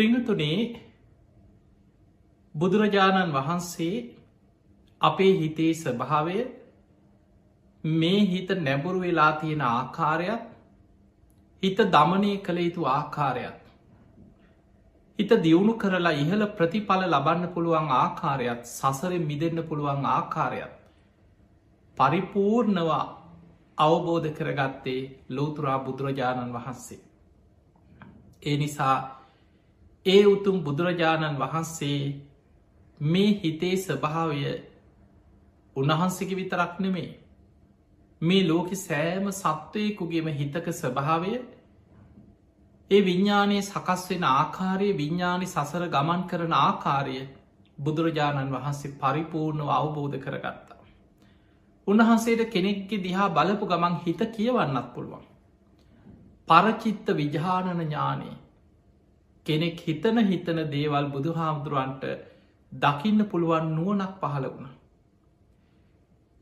පිංහතුනේ බුදුරජාණන් වහන්සේ අපේ හිතේ ස්වභාවය මේ හිත නැබුරු වෙලා තියෙන ආකාරයක් හිත දමනය කළ යුතු ආකාරයක් හිත දියුණු කරලා ඉහළ ප්‍රතිඵල ලබන්න පුළුවන් ආකාරයක් සසරෙන් මිදන්න පුළුවන් ආකාරයක් පරිපූර්ණවා අවබෝධ කරගත්තේ ලෝතුරා බුදුරජාණන් වහන්සේ. ඒ නිසා ඒ උතුම් බුදුරජාණන් වහන්සේ මේ හිතේ ස්වභාවය උන්වහන්සේකි විතරක් නෙමේ මේ ලෝකෙ සෑම සත්වයකුගේම හිතක ස්වභාවය ඒ විඤ්ඥානය සකස් වෙන ආකාරයේ විඤ්ඥානි සසර ගමන් කරන ආකාරය බුදුරජාණන් වහන්සේ පරිපූර්ණව අවබෝධ කරගත්තා. උන්වහන්සේට කෙනෙක්ගෙ දිහා බලපු ගමන් හිත කියවන්නත් පුළුවන්. පරචිත්ත විජානන ඥානයේ කෙනෙක් හිතන හිතන දේවල් බුදු හාමුදුරුවන්ට දකින්න පුළුවන් නුවනක් පහළ වුණ.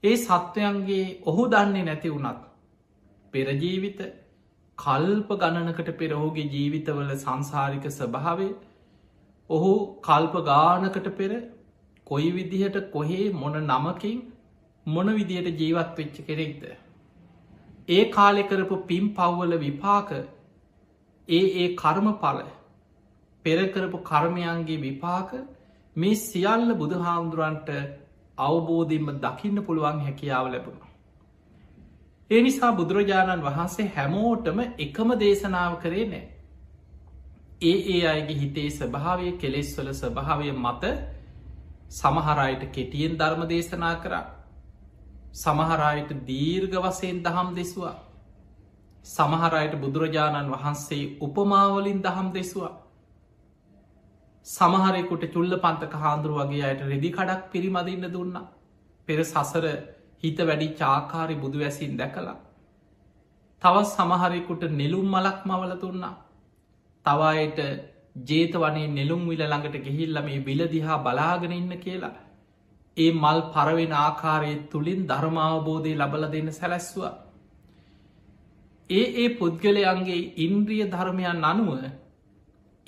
ඒ සත්වයන්ගේ ඔහු දන්නේ නැති වුනත් පෙරජීවිත කල්ප ගණනකට පෙරහුගේ ජීවිතවල සංසාරික ස්වභාවේ ඔහු කල්ප ගානකට පෙර කොයි විදිහට කොහේ මොන නමකින් මොන විදියට ජීවත් වෙච්ච කෙරෙක්ද. ඒ කාලෙ කරපු පිම් පව්වල විපාක ඒ ඒ කර්ම පල පෙරකරපු කර්මයන්ගේ විපාක මේ සියල්ල බුදු හාමුදුරන්ට අවබෝධයෙන්ම දකින්න පුළුවන් හැකියාව ලැබුණ. ඒ නිසා බුදුරජාණන් වහන්සේ හැමෝටම එකම දේශනාව කරේ නෑ. ඒ ඒ අයගේ හිතේ ස්වභාවය කෙලෙස්වල ස්වභාවය මත සමහරයට කෙටියෙන් ධර්ම දේශනා කරා සමහරයට දීර්ග වසයෙන් දහම් දෙසවා සමහරයට බුදුරජාණන් වහන්සේ උපමාවලින් දහම් දෙසවා සමහරෙකුට චුල්ල පන්තක හාන්දුරු වගේ අයට රෙදි කඩක් පිරිමදින්න දුන්න. පෙර සසර හිත වැඩි චාකාරි බුදු වැසින් දැකලා. තවත් සමහරෙකුට නෙලුම් මලක් මවල දුන්නා. තවායට ජේත වනේ නෙළුම් විල ළඟට ගෙහිල්ල මේ විලදිහා බලාගෙන ඉන්න කියලා. ඒ මල් පරවෙන ආකාරය තුළින් ධර්මාවබෝධය ලබල දෙන්න සැලැස්වා ඒ ඒ පුද්ගලයන්ගේ ඉන්ද්‍රිය ධර්මයන් අනුව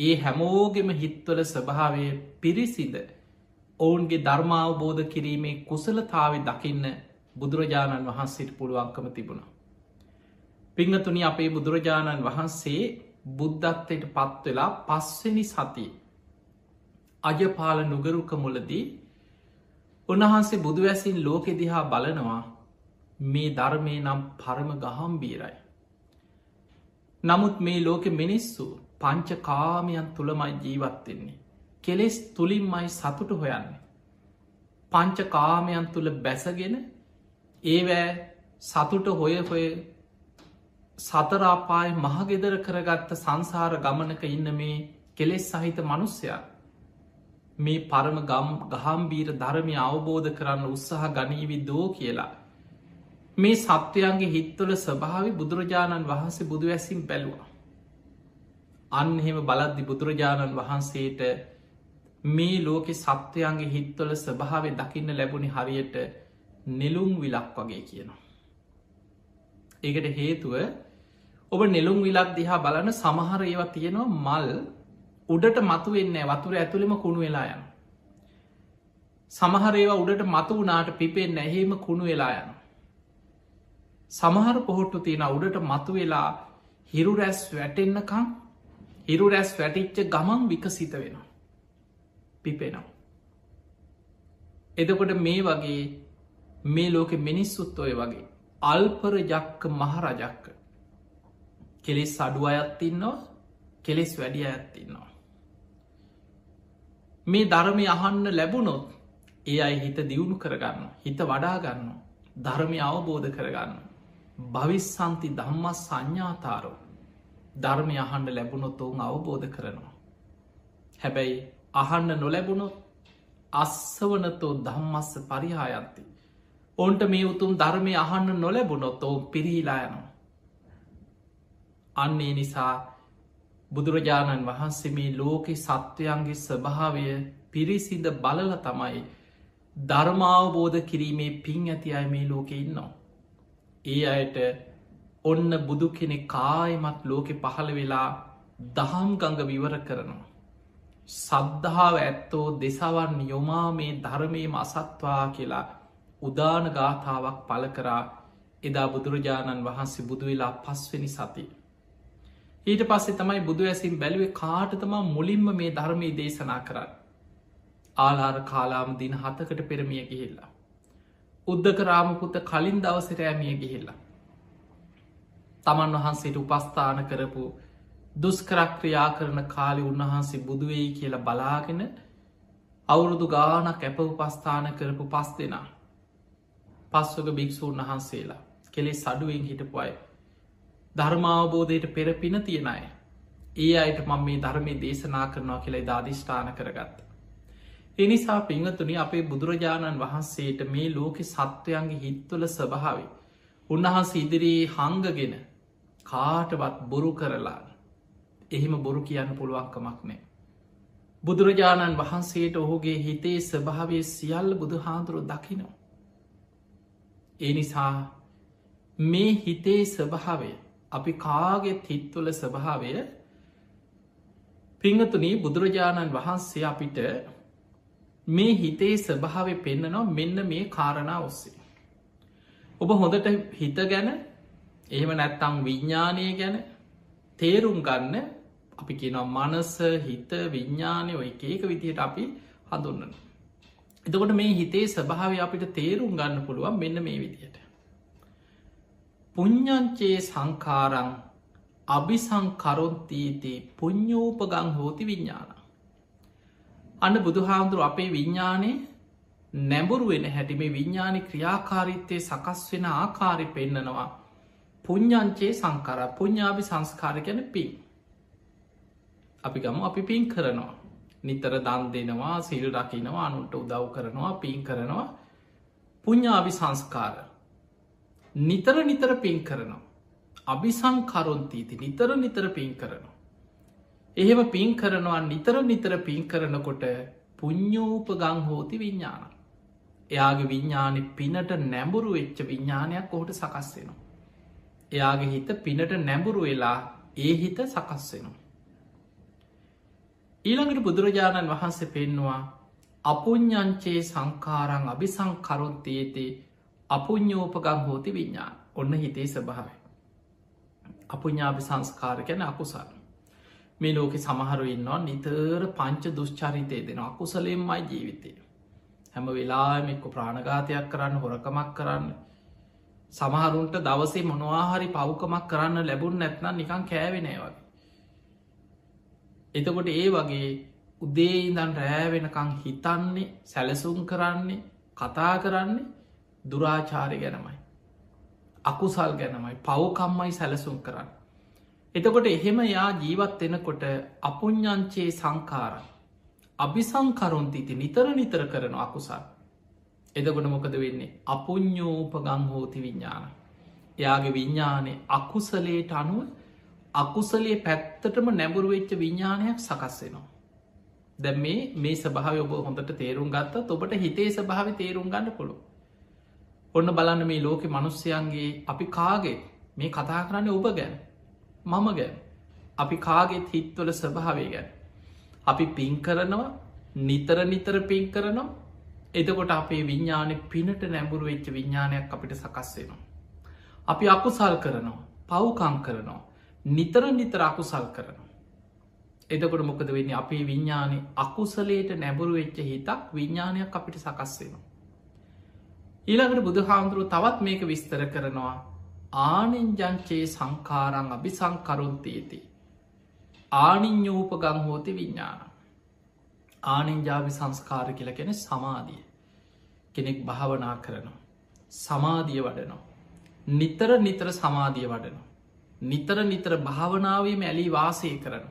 ඒ හැමෝගෙම හිත්වල ස්වභාවය පිරිසිද ඔවුන්ගේ ධර්මාවබෝධ කිරීමේ කුසලතාව දකින්න බුදුරජාණන් වහන්සේට පුළුවන්කම තිබුණ. පිංහතුනි අපේ බුදුරජාණන් වහන්සේ බුද්ධත්වයට පත්වෙලා පස්වනි සති අජපාල නුගරුක මුලදී උන්වහන්සේ බුදුවැසින් ලෝකෙ දිහා බලනවා මේ ධර්මය නම් පරම ගහම්බීරයි. නමුත් මේ ලෝකෙ මිනිස්සු පංච කාමයන් තුළමයි ජීවත්වෙන්නේ. කෙලෙස් තුළින්මයි සතුට හොයන්නේ. පංච කාමයන් තුළ බැසගෙන ඒවෑ සතුට හොය හොය සතරාපායි මහගෙදර කරගත්ත සංසාර ගමනක ඉන්න මේ කෙලෙස් සහිත මනුස්සයක් මේ පරම ගම් ගහම්බීර ධර්මය අවබෝධ කරන්න උත්සාහ ගනීවි දෝ කියලා. මේ සත්වයන්ගේ හිත්වල ස්වභාවි බුදුරජාණන් වහන්සේ බුදු ඇසිම් බැලවා. අන්න එහෙම බලද්දි බුදුරජාණන් වහන්සේට මේ ලෝකෙ සත්වයන්ගේ හිත්වල ස්වභාවය දකින්න ලැබුණි හරියට නෙලුම් විලක් වගේ කියනවා. ඒකට හේතුව ඔබ නෙලුම් විලක් දිහා බලන සමහර ඒවා තියෙනවා මල් උඩට මතු වෙන්න වතුර ඇතුළෙම කුණු වෙලා යන. සමහර ඒවා උඩට මතු වනාට පිපෙන් නැහෙම කුණු වෙලා යන. සමහර පොහොට්ටු තියෙන උඩට මතු වෙලා හිරු රැස් වැටෙන්න්නකං හිරු රැස් වැටිච්ච ගමන් විකසිත වෙනවා. පිපෙනවා. එදකොට මේ වගේ මේ ලෝකෙ මිනිස්සුත් ඔය වගේ අල්පර ජක්ක මහරජක්ක කෙලෙස් අඩු අයත්තින්නවා කෙලෙස් වැඩිය ඇත්තින්නවා. මේ ධර්මය අහන්න ලැබුණොත් ඒ අයි හිත දියුණු කරගන්න හිත වඩාගන්න ධර්මය අවබෝධ කරගන්න භවිස්සන්ති දම්මස් සංඥාතාරෝ ධර්මය අහන්ඩ ලැබුණොත් ඔවුන් අවබෝධ කරනවා. හැබැයි අහන්න නොලැබුණොත් අස්සවනතෝ දම්මස්ස පරිහායන්ති. ඔන්ට මේ උතුම් ධර්මය අහන්න නොලැබුණොත් ඔවුන් පිරිහිලා යනවා. අන්නේ නිසා බුදුරජාණන් වහන්සේ මේ ලෝකෙ සත්වයන්ගේ ස්වභාවය පිරිසිද බලල තමයි ධර්මාවබෝධ කිරීමේ පින් ඇති අය මේ ලෝකෙ ඉන්නවා. ඒ අයට ඔන්න බුදු කෙනෙ කායමත් ලෝකෙ පහළ වෙලා දහම් ගඟ විවර කරනවා. සද්ධාව ඇත්තෝ දෙසවන් යොමා මේ ධර්මයම අසත්වා කියලා උදාන ගාථාවක් පල කරා එදා බුදුරජාණන් වහන්සේ බුදුවෙලා පස්වෙනි සති. ඊට පස්සේ තමයි බුදු ඇසින් බැලුවේ කාටතම මුලින්ම මේ ධර්මී දේශනා කරන්න. ආලාර කාලාම දින හතකට පෙරමිය ගිහිල්ලා. උද්දක රාමපුත කලින් දවසට ඇමිය ගිහිල්ලා. තමන් වහන්සේට උපස්ථාන කරපු දුස්කරක්ක්‍රියා කරන කාලි උන්වහන්සේ බුදුවෙයි කියලා බලාගෙන අවුරුදු ගානක් ඇප උපස්ථාන කරපු පස් දෙනා. පස්වක භික්‍ෂූන් වහන්සේලා කෙලෙ සඩුවෙන් හිටපු අය. ධර්මාවබෝධයට පෙර පින තියෙන අය. ඒ අයට මං මේ ධර්මය දේශනා කරනවා කියලා දාධිෂ්ඨාන කරගත්ත. එනිසා පිංහතුනි අපේ බුදුරජාණන් වහන්සේට මේ ලෝකෙ සත්වයන්ගේ හිත්වල ස්වභාවේ. උන්වහන්සේ ඉදිරියේ හංගගෙන කාටවත් බොරු කරලා එහෙම බොරු කියන්න පුළුවන්කමක් නෑ. බුදුරජාණන් වහන්සේට ඔහුගේ හිතේ ස්වභාවය සියල්ල බුදු හාදුරු දකිනවා. ඒ නිසා මේ හිතේ ස්වභාවය අපි කාගෙත් හිත්වල ස්වභාවය පිංහතුනී බුදුරජාණන් වහන්සේ අපිට මේ හිතේ ස්වභාවය පෙන්න්නනවා මෙන්න මේ කාරණා ඔස්සේ. ඔබ හොඳට හිත ගැන එහෙම නැත්තං විඤ්ඥානය ගැන තේරුම් ගන්න අපි කියනවා මනස හිත විඤ්ඥානය ඔය එකක විදිහට අපි හඳුන්නන. එතකොට මේ හිතේ ස්වභාව අපිට තේරුම් ගන්න පුළුවන් මෙන්න මේ විදියට. පුඤ්ඥංචේ සංකාරං අභිසංකරොන්තීති පුඤ්ඥෝපගං හෝති විඤ්ඥාන. අන්න බුදුහාමුදුරු අපේ විඤ්ඥානය නැඹුරු වෙන හැටි මේ විඤ්ඥානි ක්‍රියාකාරිත්තය සකස් වෙන ආකාරි පෙන්නනවා පුඤ්ඥංචේ සංකර පුඤ්ඥාභි සංස්කාර ගැන පින්. අපි ගම අපි පින් කරනවා. නිතර දන් දෙනවා සිල් රකිනවා අනුන්ට උදව් කරනවා පින් කරනවා පුඤ්ඥාභි සංස්කාර. නිතර නිතර පින් කරනවා. අභිසංකරුන්තීති නිතර නිතර පින් කරනවා. එහෙම පින් කරනවා නිතර නිතර පින් කරනකොට පුඤ්ඥූපගං හෝති විඤ්ඥාන. එයාගේ විඤ්ඥානෙ පිනට නැඹුරු වෙච්ච විඤ්ඥානයක් ඔහුට සකස්වෙනවා. එයාගේ හිත පිනට නැඹුරු වෙලා ඒ හිත සකස්වෙනවා. ඊළඟට බුදුරජාණන් වහන්සේ පෙන්නවා අපුඥ්ඥංචේ සංකාරං අභිසංකරොත්තේතේ අපුඥෝපගං හෝති විඤ්ඥාන ඔන්න හිතේ ස්භාවයි. අපුඥාභි සංස්කාර ගැන අකුසල්. මේ ලෝකෙ සමහරු ඉන්නවා නිතර පංච දුෂ්චරිතය දෙෙන අකුසලෙන්මයි ජීවිතය. හැම වෙලාමෙක්ක ප්‍රාණඝාතයක් කරන්න හොරකමක් කරන්න. සමහරුන්ට දවසේ මොනවාහරි පව්කමක් කරන්න ලැබුන් නැත්නම් නිකං කෑවෙනෑ වගේ. එතකොට ඒ වගේ උදේ ඉඳන් රෑවෙනකං හිතන්නේ සැලසුම් කරන්නේ කතා කරන්නේ දුරාචාරය ගැනමයි. අකුසල් ගැනමයි පවකම්මයි සැලසුම් කරන්න. එතකොට එහෙම යා ජීවත් වෙනකොට අපුඥංචේ සංකාරයි. අභිසංකරුන්තිති නිතර නිතර කරන අකුසල්. එදකොට මොකද වෙන්නේ අපුඥ්ඥෝපගං හෝති විඤ්ඥාන. එයාගේ විඤ්ඥානය අකුසලේට අනුව අකුසලේ පැත්තටම නැබුරු වෙච්ච විඤ්ඥානයක් සකස්වෙනවා. දැ මේ මේ සභාව ඔබ හොඳට තේරුම් ගත්ත ඔබට හිතේ සභාව තේරුම් ගන්න පුළුව. ඔන්න බලන්න මේ ලෝකෙ මනුස්්‍යයන්ගේ අපි කාගේ මේ කතා කරන්න ඔබ ගැන මම ගැන අපි කාගෙත් හිත්වල ස්වභාවේ ගැන. අපි පින් කරනවා නිතර නිතර පින් කරනවා එතකොට අපේ විඤ්ඥානෙ පිනට නැඹුරු වෙච්ච විඤ්ඥානයක් අපිට සකස්වෙනවා. අපි අකුසල් කරනවා පව්කම් කරනවා නිතර නිතර අකුසල් කරනවා. එදකොට මොකද වෙන්නේ අපේ විඤ්ඥානය අකුසලේට නැබුරු වෙච්ච හිතක් විඤ්ඥානයක් අපිට සකස්වෙනවා. ඊළඟට බුදු හාමුදුරුව තවත් මේක විස්තර කරනවා ආනෙන්ජංචේ සංකාරං අභි සංකරුන්තයති. ආනිඥූපගං හෝති විඤ්ඥාන. ආනෙන්ජාවි සංස්කාර කියල කෙන සමාධිය. කෙනෙක් භාවනා කරනවා. සමාධිය වඩනවා. නිතර නිතර සමාධිය වඩනවා. නිතර නිතර භාවනාවීම ඇලි වාසය කරන.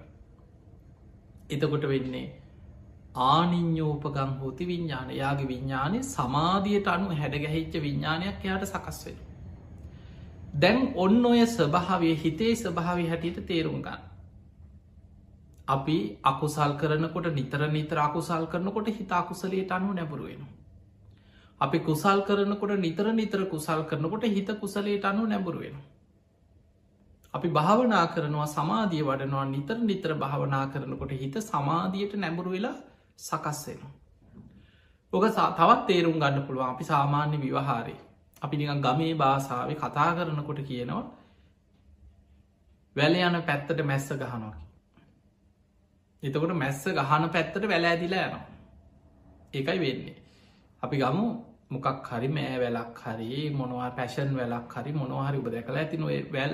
එතකොට වෙන්නේ ආනිඥෝපගං හෝති විඤ්ඥාන යාගේ විඤ්ඥානය සමාධියට අනු හැඩගැහිච්ච විඤ්ඥානයක් එයාට සකස්වෙන. දැන් ඔන්න ඔය ස්වභාවය හිතේ ස්වභාවි හැටියට තේරුම් ගන්න. අපි අකුසල් කරනකොට නිතර නිතර අකුසල් කරනකොට හිතා කුසලයට අනු නැබරුවෙන. අපි කුසල් කරනකොට නිතර නිතර කුසල් කරනකොට හිත කුසලයට අනු නැබරුවෙනවා. අපි භාවනා කරනවා සමාධිය වඩනවා නිතර නිතර භාවනා කරනකොට හිත සමාධියයට නැඹුරු වෙලා සකස්වෙනවා. ඕක තවත් තේරුම් ගන්න පුළුවන් අපි සාමාන්‍ය විවහාරය අපි නිකන් ගමේ භාසාාව කතා කරනකොට කියනවා වැල යන පැත්තට මැස්ස ගහනොකි. එතකොට මැස්ස ගහන පැත්තට වැල ඇදිලා යනවා. ඒකයි වෙන්නේ. අපි ගමු. මොකක් හරි මෑ වැලක් හරි මොනවා පැෂන් වැලක් හරි මොනවාහරි උබ දැකලා ඇති නොේ වැල්.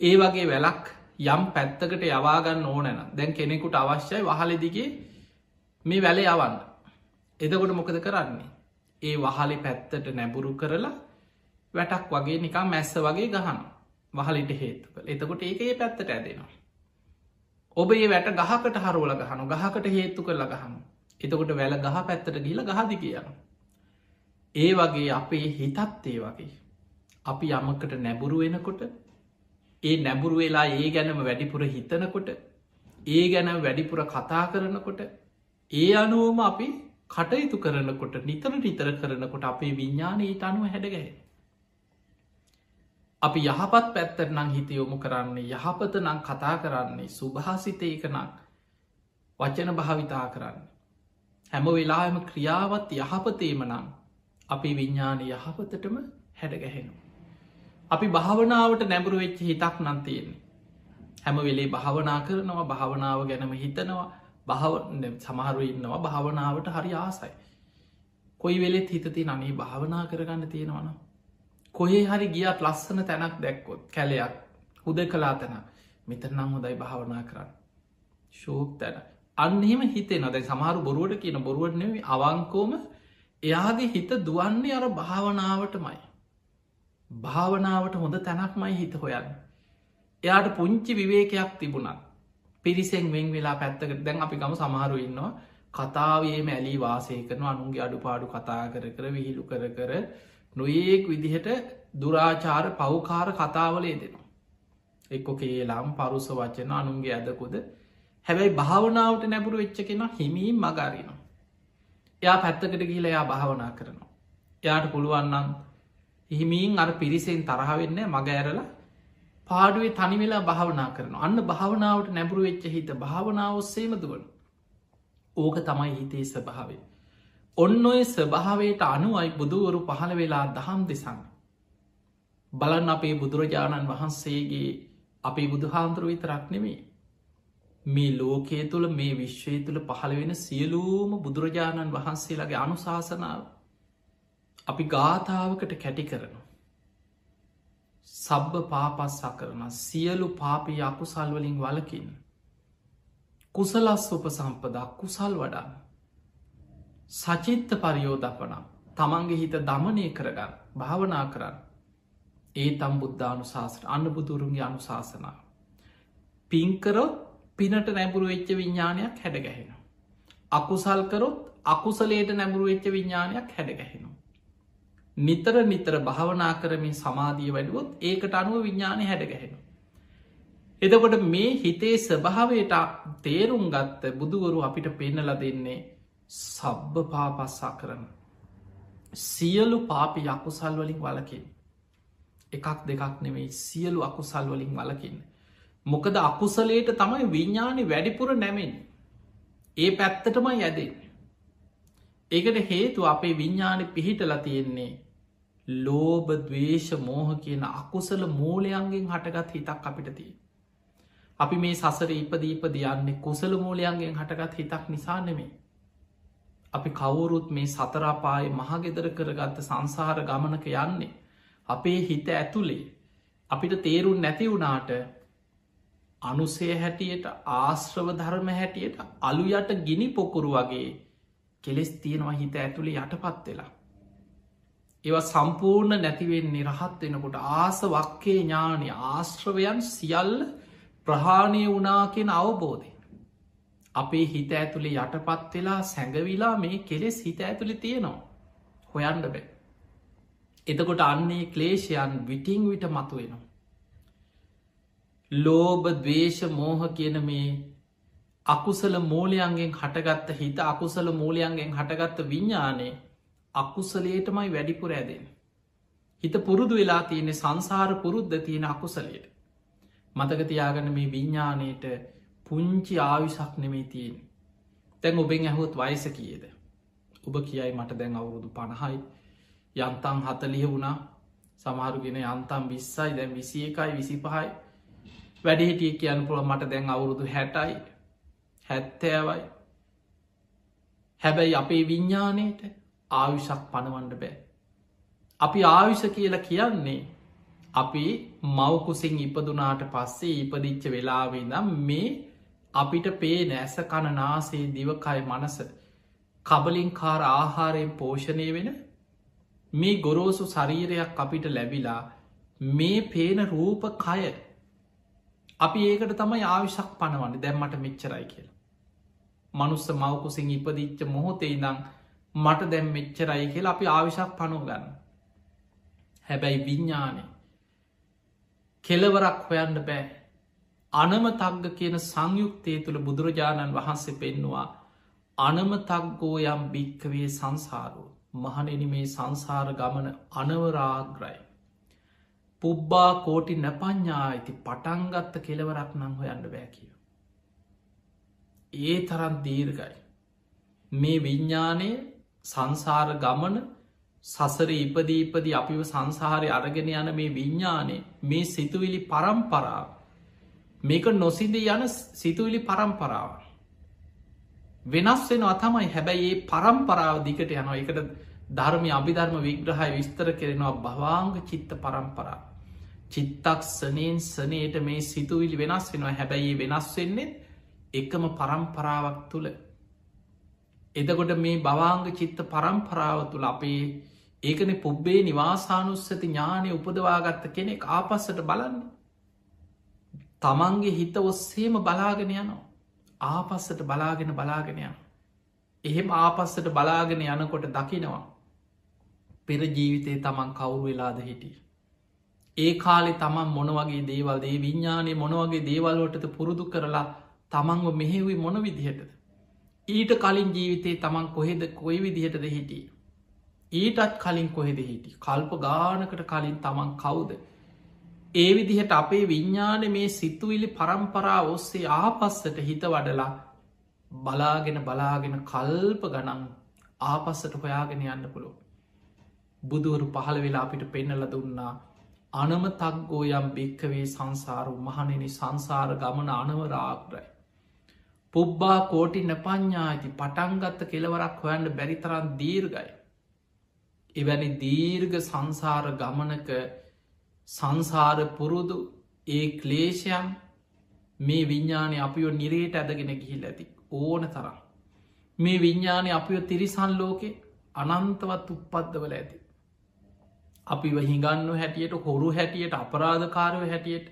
ඒ වගේ වැලක් යම් පැත්තකට යවාගන්න ඕනැන දැන් කෙනෙකුට අවශ්‍යයි වහලදිගේ මේ වැල යවන්න. එදකොට මොකද කරන්නේ? ඒ වහලි පැත්තට නැබුරු කරලා වැටක් වගේ නිකම් මැස්ස වගේ ගහන වහලිට හේතුක එතකොට ඒක ඒ පැත්තට ඇදෙනවා. ඔබ ඒ වැට ගහකට හරුවල ගහනු ගහකට හේතු කරලා ගහනු එතකොට වැල ගහ පැත්තට ගිල ගහදි කියන ඒ වගේ අපේ හිතත් ඒ වගේ. අපි යමකට නැබුරු වෙනකොට ඒ නැබුරු වෙලා ඒ ගැනම වැඩිපුර හිතනකොට ඒ ගැන වැඩිපුර කතා කරනකොට ඒ අනුවම අපි කටයුතු කරනකොට නිතර නිතර කරනකොට අපේ විඤ්ඥානයට අනුව හැඩගැහ. අපි යහපත් පැත්තර නං හිත යොමු කරන්නේ යහපත නං කතා කරන්නේ සුභාසිතයක නං වචන භාවිතා කරන්න. හැම වෙලාම ක්‍රියාවත් යහපතේම නං අපි විඤ්ඥාන යහපතටම හැඩගැහෙනවා. අපි භාවනාවට නැබුරු වෙච්ච හිතක් නන්තියෙන්නේ. හැම වෙලේ භාවනා කරනවා භාවනාව ගැනම හිතනවා භාව සමහරු ඉන්නවා භාවනාවට හරි ආසයි. කොයි වෙලෙත් හිතති නනේ භාවනා කරගන්න තියෙනවන. කොහේ හරි ගියත් ලස්සන තැනක් දැක්කොත් කැලයක් හුද කලා තැන මෙතරනම් හොදයි භාවනා කරන්න. ශෝක් තැන අන්නෙම හිතේ නොද සමහරු බොරුවට කියන බොරුවට නෙවී අවංකෝම එයාගේ හිත දුවන්නේ අර භාවනාවටමයි. භාවනාවට හොඳ තැනක්මයි හිත හොයන්න. එයාට පුංචි විවේකයක් තිබුණත් පිරිසෙන් වෙන් වෙලා පැත්තකට දැන් අපි ගම සමහරු ඉන්නවා කතාවේ මැලි වාසය කරන අනුන්ගේ අඩුපාඩු කතා කර කර විහිළු කර කර නොඒක් විදිහට දුරාචාර පව්කාර කතාවලේ දෙනවා. එක්කො කේලාම් පරුස වචන අනුන්ගේ ඇදකොද හැබැයි භාවනාවට නැබුරු වෙච්ච කෙන හිමීම් මගාරිනවා. එයා පැත්තකට ගිහිල එයා භාවනා කරනවා. එයාට පුළුවන්නම් හිමින් අර පිරිසෙන් තරහවෙන්න මග ඇරලා පාඩුවේ තනිවෙලා භාවනා කරන අන්න භාවනාවට නැබුරු වෙච්ච හිත භාවනාවස්සේම දුවන ඕක තමයි හිතේ ස්භාවේ ඔන්න ඔය ස්භාවයට අනුවයි බුදුවරු පහළ වෙලා දහම් දෙසන්න බලන් අපේ බුදුරජාණන් වහන්සේගේ අපේ බුදුහාන්දුර විතරක් නෙමේ මේ ලෝකයේ තුළ මේ විශ්වය තුළ පහළ වෙන සියලූම බුදුරජාණන් වහන්සේලාගේ අනුශාසනාව අපි ගාථාවකට කැටි කරනවා. සබ්බ පාපස්සා කරන සියලු පාපී අකුසල්වලින් වලකින්. කුසලස් උප සම්පදා කුසල් වඩන්න. සචිත්ත පරියෝදපනම් තමන්ගේ හිත දමනය කරගන්න භාවනා කරන්න. ඒ තම් බුද්ධානු ශාසන අන්න බුදුරුන්ගේ අනුශාසනාව. පින්කරොත් පිනට නැබුරු වෙච්ච විඤ්ඥානයක් හැඩගැහෙන. අකුසල්කරොත් අකුසලේට නැබුරු වෙච්ච විඤ්ඥානයක් හැඩගැහෙනවා. නිතර නිතර භාවනා කරමින් සමාධිය වැඩුවොත් ඒකට අනුව විඤ්ඥානය හැඩගැහෙන. එදකොට මේ හිතේ ස්භාවයට තේරුම් ගත්ත බුදුවරු අපිට පෙන්නල දෙන්නේ සබ්බ පාපස්සා කරන. සියලු පාපි යකුසල් වලින් වලකින්. එකක් දෙකක් නෙවෙයි සියලු අකුසල් වලින් වලකින්. මොකද අකුසලේට තමයි විඤ්ඥානි වැඩිපුර නැමෙන්. ඒ පැත්තටම යැදේ. ඒකට හේතු අපේ විඤ්ඥානි පිහිටල තියෙන්නේ ලෝබ දවේශ මෝහ කියන අකුසල මූලයන්ගෙන් හටගත් හිතක් අපිට තිය. අපි මේ සසර ඉපදීපද යන්නේ කුසල මූලයන්ගෙන් හටගත් හිතක් නිසා නෙමේ. අපි කවුරුත් මේ සතරාපාය මහගෙදර කරගත්ත සංසාර ගමනක යන්නේ. අපේ හිත ඇතුළේ අපිට තේරුන් නැති වුණාට අනුසේ හැටියට ආශ්‍රව ධර්ම හැටියට අලු යට ගිනි පොකුරු වගේ කෙලෙස් තියෙනවා හිත ඇතුළේ යටපත් වෙලා. ඒව සම්පූර්ණ නැතිවෙන්නේ රහත් වෙනකොට ආස වක්කේ ඥානය ආශ්‍රවයන් සියල්ල ප්‍රහාණය වනා කියෙන අවබෝධය. අපේ හිත ඇතුළේ යටපත් වෙලා සැඟවිලා මේ කෙලෙස් හිත ඇතුළි තියෙනවා. හොයන්ඩ බෑ. එතකොට අන්නේ ක්ලේෂයන් විටිං විට මතු වෙනවා. ලෝබ දවේශ මෝහ කියන මේ අකුසල මූලයන්ගෙන් හටගත්ත හිත අකුසල මූලයන්ගෙන් හටගත්ත විඤ්ඥානයේ අකුසලේටමයි වැඩිපුර ඇදෙන. හිත පුරුදු වෙලා තියෙනෙ සංසාර පුරුද්ධ තියෙන අකුසලයට. මතකතියාගන මේ විඤ්ඥානයට පුංචි ආවිශක් නෙමේ තියෙන් තැන් ඔබෙන් ඇහුත් වයස කියද? ඔබ කියයි මට දැන් අවුරුදු පණහයි. යන්තන් හතලිය වුණා. සමහරුගෙන යන්තම් විස්සයි දැන් විසි එකයි විසි පහයි වැඩිහිටිය කියන්න පුළ මට දැන් අවුරුදු හැටයි හැත්තෑවයි. හැබැයි අපේ විඤ්ඥානයට ආවිශක් පණවන්ඩ බෑ. අපි ආවිෂ කියලා කියන්නේ අපි මවකුසින් ඉපදුනාට පස්සේ ඉපදිච්ච වෙලාවේ නම් මේ අපිට පේ නෑස කණනාසේ දිවකයි මනස කබලින් කාර ආහාරයෙන් පෝෂණය වෙන මේ ගොරෝසු ශරීරයක් අපිට ලැබිලා මේ පේන රූප කය අපි ඒකට තමයි ආවිශක් පනවන්න දැම්මට මෙච්චරයි කියලා. මනුස්ස මවකුසින් ඉපදිච්ච මොහොතේ ඉදං මට දැම් මෙච්චරයි කියලා අපි ආවිශක් පනු ගන්න. හැබැයි විඤ්ඥානය කෙලවරක් හොයන්න බෑ අනමතක්ග කියන සංයුක්තය තුළ බුදුරජාණන් වහන්සේ පෙන්නවා අනමතක්ගෝ යම් භික්කවේ සංසාරෝ මහනෙන මේ සංසාර ගමන අනවරාග්‍රයි. පුබ්බා කෝටි නැපඥා ඇති පටන්ගත්ත කෙලවරක් නං හොයන්න බෑ කිය. ඒ තරන් දීර්ගයි. මේ විඤ්ඥානය සංසාර ගමන සසර ඉපදීපදී අපිව සංසාරය අරගෙන යන මේ විඤ්ඥානය මේ සිතුවිලි පරම්පරාව මේක නොසිද යන සිතුවිලි පරම්පරාව. වෙනස් වෙන අතමයි හැබැයි ඒ පරම්පරාව දිකට යනවා. එකට ධර්මය අභිධර්ම විග්‍රහය විස්තර කෙරෙනවා භවාංග චිත්ත පරම්පරා. චිත්තක් සනයෙන් සනයට මේ සිතුවිලි වෙනස් වෙනවා. හැබැයි වෙනස් වෙන්නේ එකම පරම්පරාවක් තුළ එදකොට මේ භවාංග චිත්ත පරම්පරාව තුළ අපේ ඒකන පුබ්බේ නිවාසානුස්සති ඥානය උපදවාගත්ත කෙනෙක් ආපස්සට බලන්න. තමන්ගේ හිත ඔස්සේම බලාගෙන යනවා. ආපස්සට බලාගෙන බලාගෙනයන එහෙම ආපස්සට බලාගෙන යනකොට දකිනවා පෙර ජීවිතේ තමන් කවුරු වෙලාද හිටිය? ඒ කාලෙ තමන් මොනවගේ දේවල් දේ විඤ්ඥානය මොනවගේ දේවල්වටද පුරුදු කරලා තමන්ව මෙහෙවි මොන විදිහටද? ඊට කලින් ජීවිතේ තමන් කොහෙද කොයි විදිහටද හිටිය? ඊටත් කලින් කොහෙද හිටි කල්ප ගානකට කලින් තමන් කවුද. ඒ විදිහට අපේ විඤ්ඥාන මේ සිතුවිලි පරම්පරා ඔස්සේ ආපස්සට හිත වඩලා බලාගෙන බලාගෙන කල්ප ගනන් ආපස්සට හොයාගෙන යන්න පුළො. බුදුවරු පහළ වෙලා අපිට පෙන්නල දුන්නා අනම තක්ගෝ යම් භික්කවේ සංසාරු මහනෙන සංසාර ගමන අනවරාග්‍රයි. පුබ්බා කෝටි නපඥාති පටන්ගත්ත කෙලවරක් හොයන්න බැරිතරන් දීර්ගයි. එවැනි දීර්ග සංසාර ගමනක සංසාර පුරුදු ඒ ක්ලේෂයන් මේ විඤ්ඥානය අපිෝ නිරේට ඇදගෙන ගිහිල් ඇති ඕන තරම්. මේ විඤ්ඥානය අපිෝ තිරිසන් ලෝකෙ අනන්තවත් උප්පද්දවල ඇති. අපි හිඟන්න හැටියට හොරු හැටියට අපරාධකාරව හැටියට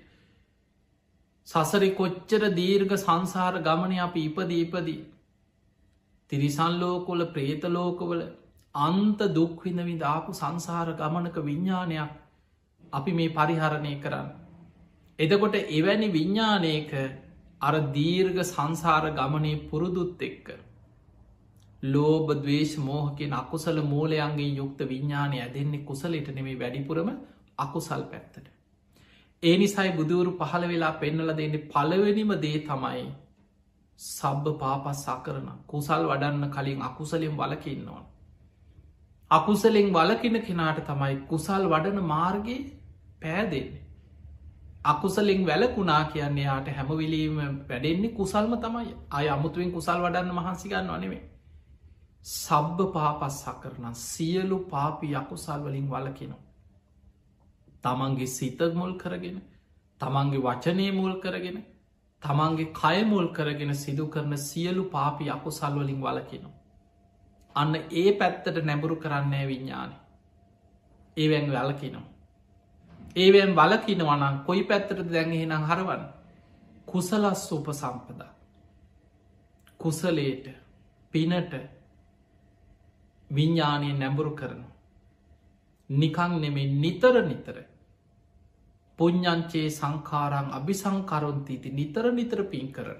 සසරි කොච්චර දීර්ඝ සංසාර ගමන අපි ඉපද ඉපදී. තිරිසන් ලෝකොල ප්‍රේතලෝකවල අන්ත දුක්විඳවි දාපු සංසාර ගමනක විඤ්ඥානයක් අපි මේ පරිහරණය කරන්න. එදකොට එවැනි විඤ්ඥානයක අර දීර්ඝ සංසාර ගමනේ පුරුදුත් එක්ක. ලෝබ දවේශ මෝහකෙන් අකුසල මූලයන්ගේ යුක්ත විඤ්ඥානය ඇදෙන්නේ කුසලට නෙමේ වැඩිපුරම අකුසල් පැත්තට. ඒ නිසයි බුදුවරු පහළ වෙලා පෙන්නල දෙන්නේ පළවෙනිම දේ තමයි සබ්බ පාපස් සකරන කුසල් වඩන්න කලින් අකුසලෙන් වලකින්නවා. අකුසලෙන් වලකින කෙනාට තමයි කුසල් වඩන මාර්ගයේ පෑදෙන්නේ. අකුසලෙන් වැලකුණා කියන්නේ යාට හැමවිලීම වැඩෙන්නේ කුසල්ම තමයි අය අමුතුවෙන් කුසල් වඩන්න මහන්සිගන්න වනෙවේ. සබ්භ පාපස් සකරන සියලු පාපි අකුසල් වලින් වලකිනවා. තමන්ගේ සිත මුල් කරගෙන තමන්ගේ වචනය මුල් කරගෙන තමන්ගේ කයමුල් කරගෙන සිදු කරන සියලු පාපි අකුසල් වලින් වලකිනවා. අන්න ඒ පැත්තට නැඹුරු කරන්නේ විඤ්ඥාන ඒවැන් වැලකිනවා ඒවැන් වලකිනවනම් කොයි පැත්තට දැන්හෙනම් හරවන් කුසලස් උප සම්පදා කුසලේට පිනට විඤ්ඥානය නැඹුරු කරන නිකං නෙමේ නිතර නිතර. පුഞ්ඥංචේ සංකාරං අභිසංකරොන්තීති නිතර නිතර පින් කරන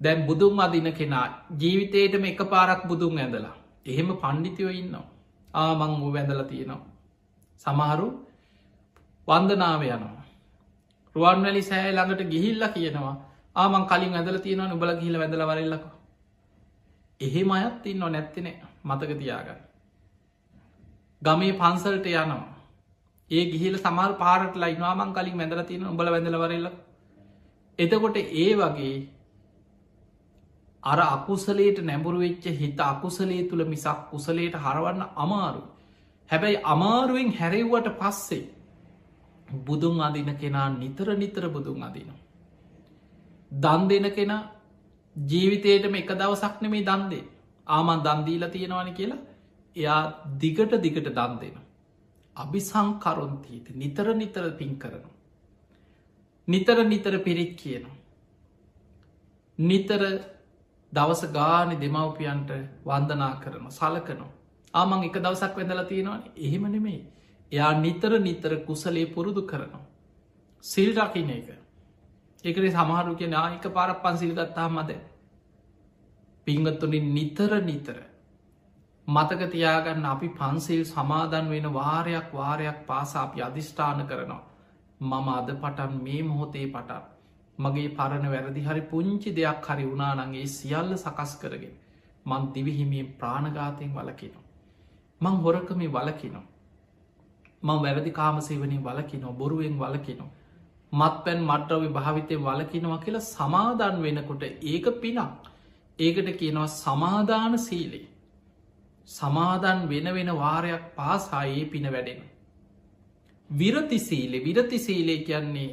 දැන් බුදුන් අදින කෙනා ජීවිතේටම එක පාරක් බුදුන් ඇඳලා එහෙම පණ්ඩිතයෝ ඉන්නවා. ආමං වූ වැඳල තියෙනවා. සමහරු වන්දනාව යනවා. රුවන්වැලි සෑ ළඟට ගිහිල්ල කියනවා ආමන් කලින් ඇදල තියෙනවා උබල ගිහිල වැදල වරල්ලක. එහෙම අයත් ඉන්න නැත්තින මතක තියාගන්න. ගමේ පන්සල්ට යනවා. ඒ ගිහිල සමල් පාරට ලයිවාමන් කලින් වැදල තියෙන උබල වැදල වරල්ල එතකොට ඒ වගේ අර අකුසලේට නැඹුරු වෙච්ච හිත අකුසලේ තුළ මිසක් කුසලේට හරවන්න අමාරු හැබැයි අමාරුවෙන් හැරෙව්වට පස්සේ බුදුන් අදින කෙනා නිතර නිතර බුදුන් අදිනවා. දන් දෙන කෙනා ජීවිතයටම එක දවසක් නෙමේ දන්දේ ආමන් දන්දීල තියෙනවන කියලා එයා දිගට දිගට දන් දෙන. අභි සංකරුන්තීත නිතර නිතර පින් කරනු. නිතර නිතර පිරිත් කියනවා. නිතර දවස ගාන දෙමවපියන්ට වන්දනා කරන සලකනවා. ආමං එක දවසක් වෙදලා තියෙනවා එහෙම නෙමේ එයා නිතර නිතර කුසලේ පුරුදු කරනවා. සිල් රකින එක ඒකේ සමහරු කිය නායක පාරක් පන්සිල්ගත්තා මද පිංගත්තුනින් නිතර නිතර මතක තියාගන්න අපි පන්සිල් සමාදන් වෙන වාරයක් වාරයක් පාසා අපි අධිෂ්ඨාන කරනවා. මම අද පටන් මේ මොහොතේ පටන් මගේ පරණ වැරදි හරි පුංචි දෙයක් හරි වුණානගේ සියල්ල සකස් කරගෙන මන් දිවිහිමේ ප්‍රාණගාතයෙන් වලකිනවා. මං හොරකමේ වලකිනවා. මං වැරදි කාමසේවනින් වලකිනො බොරුවෙන් වලකිනො. මත් පැන් මට්‍රවි භාවිතය වලකිනවා කියලා සමාධන් වෙනකොට ඒක පිනක්. ඒකට කියනවා සමාධාන සීලේ. සමාධන් වෙන වෙන වාරයක් පාසායේ පින වැඩෙන. විරති සීලෙ විරති සීලේ කියන්නේ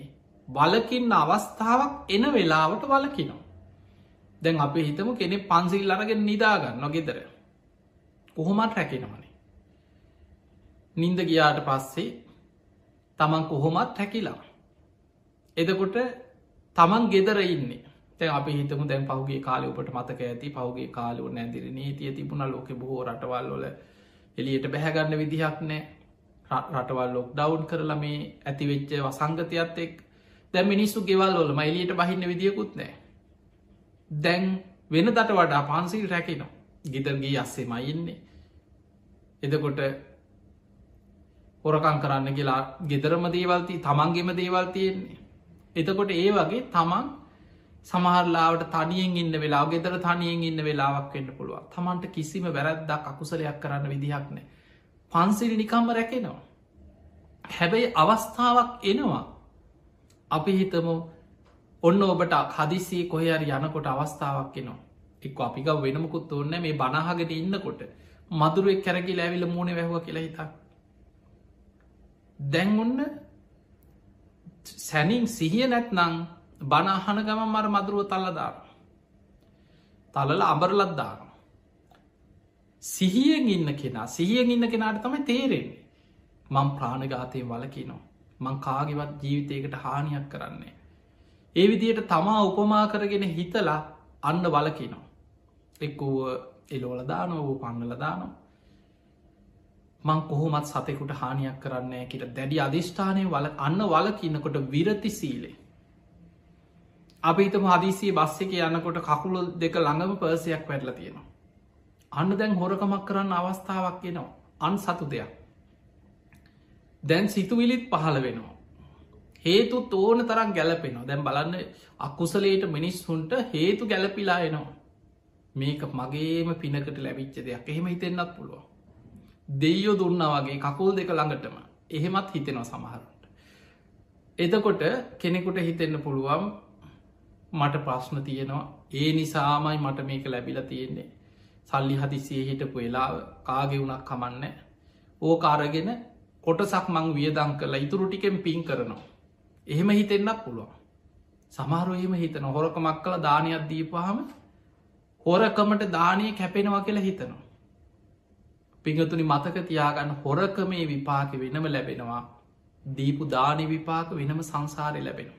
වලකින්න අවස්ථාවක් එන වෙලාවට වලකිනවා. දැන් අප හිතම කෙනෙ පන්සිල් අරගෙන නිදාගන්න නොගෙදර. කොහොමත් රැකෙනවනේ. නින්ද ගියාට පස්සේ තමන් කොහොමත් හැකිලා. එදකොට තමන් ගෙදර ඉන්නේ. තැ අපි හිතමු දැන් පහුගේ කාලයපට මතක ඇති පහුගේ කාලුව නැදිර නීතිය තිබුණ ලෝක බොහෝ රටවල්ලොල එලියට බැහැගන්න විදිහක් නෑ රටවල් ලොක් ඩවන්් කරලා මේ ඇතිවෙච්ච වසංගතයත් එක් දැ මිනිස්සු ගෙවල් ොල මයිලියට බහින්න විදිියකුත් නෑ දැන් වෙන දට වඩා පන්සිල් රැකිනවා. ගිතරගේ අස්සේ මයින්නේ එදකොට හොරකං කරන්න කියලා ගෙදරම දේවල්ති තමන්ගෙම දේවල් තියෙන්නේ. එතකොට ඒ වගේ තමන් සමහරලාට තනියෙන් ඉන්න වෙලා ගෙදර තනියෙන් ඉන්න වෙලාවක් වෙන්න පුළුව තමන්ට කිසිම වැරැද්දක් අකුසලයක් කරන්න විදිහක් නෑ. පන්සිරි නිකම්ම රැකෙනවා. හැබැයි අවස්ථාවක් එනවා අපි හිතමු ඔන්න ඔබට හදිසිේ කොහරි යනකොට අවස්ථාවක් එනවා එක් අපික වෙනමුකුත් ඔන්න මේ බනහගෙන ඉන්නකොට මදුරුවෙක් කැරකි ලැවිල මූුණ වැැහව කියලා හිතක් දැන් ඔන්න සැනින් සිහිය නැත්නං බනහන ගම මර මදුරුව තල්ලදාන. තලල අබරලත්දාන. සිහියෙන් ඉන්න කෙනා සිහියෙන් ඉන්න කෙනාට තමයි තේරෙන්නේ. මං ප්‍රාණගාතය වලකිනවා. මං කාගිවත් ජීවිතයකට හානියක් කරන්නේ. ඒ විදියට තමා උපමා කරගෙන හිතලා අන්න වලකිනවා. එක්කූ එලෝලදානෝ වූ පන්නලදානවා. මං කොහොමත් සතෙකුට හානියක් කරන්න කියට දැඩි අධිෂ්ඨානය වල අන්න වල කියන්නකොට විරති සීලේ. අපිතම හදිසිය බස්ස එක යන්නකොට කකුළු දෙක ළඟම පර්සයක් වැටල තියෙනවා. අන්න දැන් හොරකමක් කරන්න අවස්ථාවක් එනවා අන් සතු දෙයක්. දැන් සිතුවිලිත් පහළ වෙනවා. හේතු තෝන තරම් ගැලපෙනවා දැන් බලන්න අකුසලේට මිනිස්සුන්ට හේතු ගැලපිලා එනවා. මේක මගේම පිනකට ලැබිච්ච දෙයක් එහෙම හිතෙන්න්නත් පුළුවන්. දෙයෝ දුන්නා වගේ කකුල් දෙක ළඟටම එහෙමත් හිතෙනවා සමහරුන්ට. එතකොට කෙනෙකුට හිතෙන්න පුළුවන් මට ප්‍රශ්න තියෙනවා ඒ නිසාමයි මට මේක ලැබිල තියෙන්නේ සල්ලි හදිසිය හිටපු වෙලාව කාගෙ වුණක් කමන්න ඕ කාරගෙන කොටසක් මං වියදං කරලා ඉතුරු ටිකෙන් පින් කරනවා. එහෙම හිතෙන්න්නක් පුළුවන්. සමහරු එහෙම හිතන හොරකමක් කළ දානයක් දීපහම හොරකමට දානය කැපෙනවා කියලා හිතනවා. පිඟතුනි මතක තියාගන්න හොරකමේ විපාක වෙනම ලැබෙනවා දීපු දානි විපාක වෙනම සංසාරය ලැබෙන.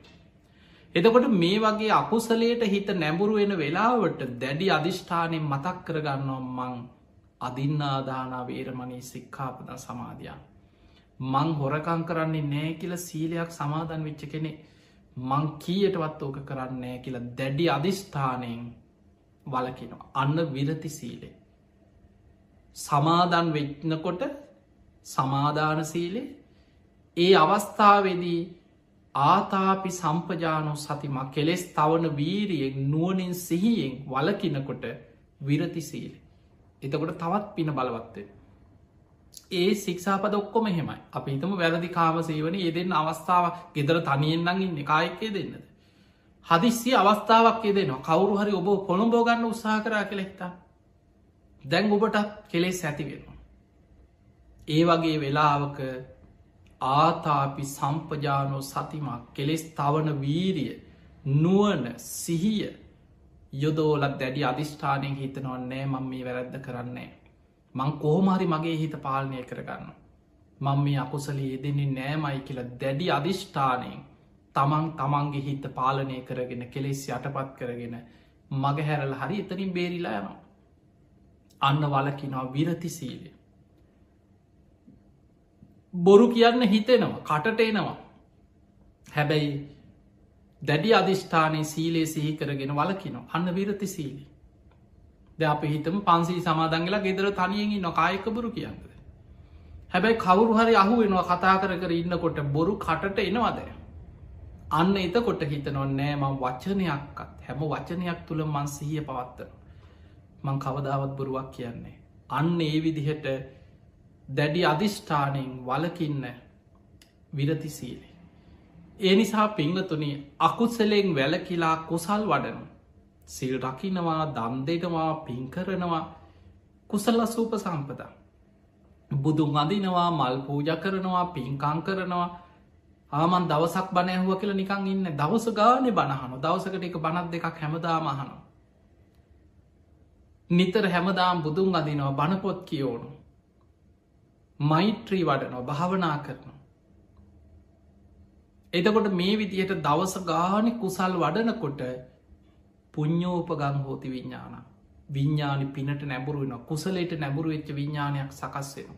එතකොට මේ වගේ අකුසලයට හිත නැඹුරු වෙන වෙලාවට දැඩි අධිෂ්ඨානයෙන් මතක් කරගන්නවා මං අදින්නාදානා වේරමණී සික්කාපද සමාධයා. මං හොරකං කරන්නේ නෑ කියල සීලයක් සමාධන් වෙච්ච කෙනෙ මං කීයටවත් ඕක කරන්නේ කියලා දැඩි අධිෂ්ඨානයෙන් වලකිනවා අන්න විරති සීලේ. සමාදන් වෙච්නකොට සමාධාන සීලේ ඒ අවස්ථාවේදී ආතාපි සම්පජානෝ සතිමා කෙලෙස් තවන වීරියෙන් නුවනින් සිහියෙන් වලකිනකොට විරතිසීල. එතකොට තවත් පින බලවත්තේ. ඒ සික්ෂාපද ඔක්කොම හෙමයි අප හිතම වැරදි කාම සේවන ඒදෙන් අවස්ථාව ගෙදර තනියෙන්න්නග ඉන්න කායකය දෙන්නද. හදිස්සි අවස්ථාවක් දෙනවා කවරු හරි ඔබ කොළඹෝගන්න උත්සාහ කරා කෙළෙක්තා. දැන් ඔබට කෙලෙස් ඇති වෙනවා. ඒ වගේ වෙලාවක ආතාපි සම්පජානෝ සතිමක් කෙලෙස් තවන වීරිය නුවන සිහිය යොදෝලත් දැඩි අධිෂ්ඨානයෙන් හිතනවන්නේ මං මේ වැරැද්ද කරන්නේ. මං කෝමහරි මගේ හිත පාලනය කරගන්න. මං මේ අකුසලේ යෙදෙන්නේ නෑමයි කියලා දැඩි අධිෂ්ඨානයෙන් තමන් තමන්ගේ හිත පාලනය කරගෙන කෙලෙස් යටපත් කරගෙන මග හැරල හරි එතනින් බේරිලා යනවා. අන්න වලකිනවා විරති සීලය. බොරු කියන්න හිතෙනවා කටට එනවා. හැබැයි දැඩි අධිෂ්ඨානය සීලේ සිහි කරගෙන වලකිනවා අන්න විරති සීලී. ද අප හිතම පන්සී සමාදංගලා ගෙදර තනියෙහි නොකායක බොරු කියන්නද. හැබැයි කවුරු හරි අහු වෙනවා කතා කර කර ඉන්නකොට බොරු කටට එනවාද. අන්න එතකොට හිතනො නෑ මං වචනයක්කත් හැම වචනයක් තුළ මන් සිහිය පවත්තන. මං කවදාවත් බොරුවක් කියන්නේ. අන්න ඒ විදිහට දැඩි අධිෂ්ඨානයෙන් වලකින්න විරතිසීලේ. ඒ නිසා පිංහතුනි අකුත්සලෙෙන් වැලකිලා කුසල් වඩනු. සිල් රකිනවා දම් දෙනවා පින්කරනවා කුසල්ල සූප සම්පදා. බුදුන් අදිනවා මල් පූජ කරනවා පින්කං කරනවා ආමන් දවසක් බනැහුව කියලා නිකං ඉන්න දවස ගානෙ බණහනු දවසකට එක බනත් දෙකක් හැමදාමහනු. නිතර හැමදාම් බුදුන් අදිනවා බණපොත් කියෝනු. මෛත්‍රී වඩනවා භාවනා කරනවා. එතකොට මේ විදියට දවස ගානෙ කුසල් වඩනකොට පුං්ඥෝපගං හෝති විඤ්ඥාන විඤ්ඥානි පිනට නැබුරුවෙන කුසලට නැබුරු වෙච්ච විඤ්ඥානයක් සකස් වෙන.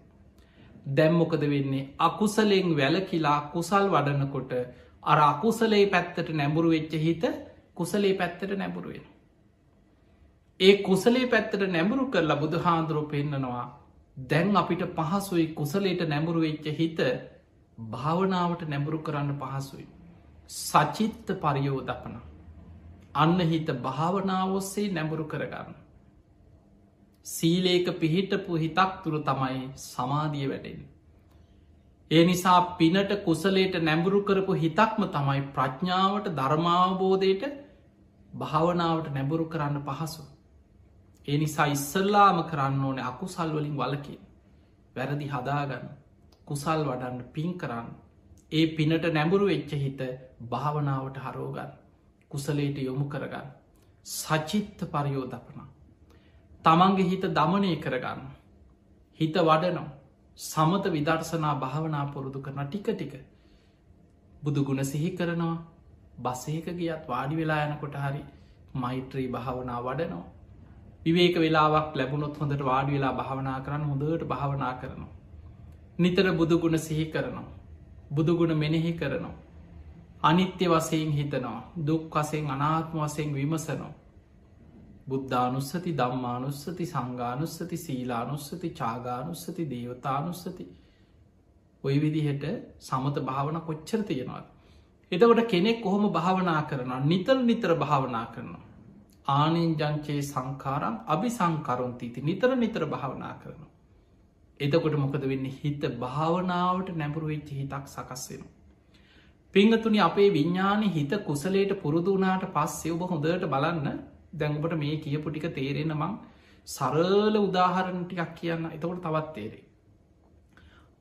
දැම්මොකද වෙන්නේ අකුසලෙෙන් වැලකිලා කුසල් වඩනකොට අර අකුසලේ පැත්තට නැබුරු වෙච්ච හිත කුසලේ පැත්තට නැබුරුවෙන. ඒ කුසලේ පැත්තට නැබුරු කරලා බුදු හාන්දුරුව පෙන්න්නනවා දැන් අපිට පහසුයි කුසලේට නැබුරු වෙච්ච හිත භාවනාවට නැබුරු කරන්න පහසුයි. සචිත්ත පරියෝදපනා අන්න හිත භාවනාවොස්සේ නැඹුරු කරගන්න. සීලේක පිහිටපු හිතක් තුරු තමයි සමාධිය වැඩෙන්. ඒ නිසා පිනට කුසලේට නැඹුරු කරපු හිතක්ම තමයි ප්‍රඥාවට ධර්මාවබෝධයට භාවනාවට නැඹුරු කරන්න පහසු. ඒ නිසා ඉස්සල්ලාම කරන්න ඕන අකුසල්වලින් වලකින් වැරදි හදාගන්න කුසල් වඩන්න පින් කරන්න ඒ පිනට නැඹුරු වෙච්ච හිත භාවනාවට හරෝගන්න. කුසලේට යොමු කරගන්න. සචිත්ත පරියෝදපන. තමන්ගේ හිත දමනය කරගන්න. හිත වඩනො සමත විදර්ශනා භාවනා පුරුදු කරන ටික ටික. බුදුගුණ සිහි කරනවා බසේක ගියත් වාඩි වෙලා යනකොට හරි මෛත්‍රී භාවනා වඩනවා. විවේක වෙලාවක් ලැබුණොත් හොඳට වාඩි වෙලා භාවනා කරන්න හොඳට භාවනා කරනවා. නිතර බුදුගුණ සිහි කරනවා. බුදුගුණ මෙනෙහි කරනවා. අනිත්‍ය වසයෙන් හිතනවා දුක් වසයෙන් අනාත්ම වසයෙන් විමසනෝ. බුද්ධානුස්සති දම්මානුස්සති සංගානුස්සති සීලානුස්සති චාගානුස්සති දේවතානුස්සති ඔය විදිහට සමත භාවන කොච්චර තියෙනවා. එතකොට කෙනෙක් කොහොම භාවනා කරන නිතර නිතර භාවනා කරනවා. ආනෙන්ජංචේ සංකාරම් අභි සංකරුන්තීති නිතර නිතර භාවනා කරනවා. එතකොට මොකද වෙන්න හිත භාවනාවට නැබුරු වෙච්ච හිතක් සකස්වෙනවා. පිංහතුනි අපේ විඤ්ඥානි හිත කුසලේට පුරුදුනාට පස්සේ ඔබ හොඳට බලන්න දැඟුබට මේ කියපු ටික තේරෙන මං සරල උදාහරණ ටිකක් කියන්න එතකොට තවත් තේරේ.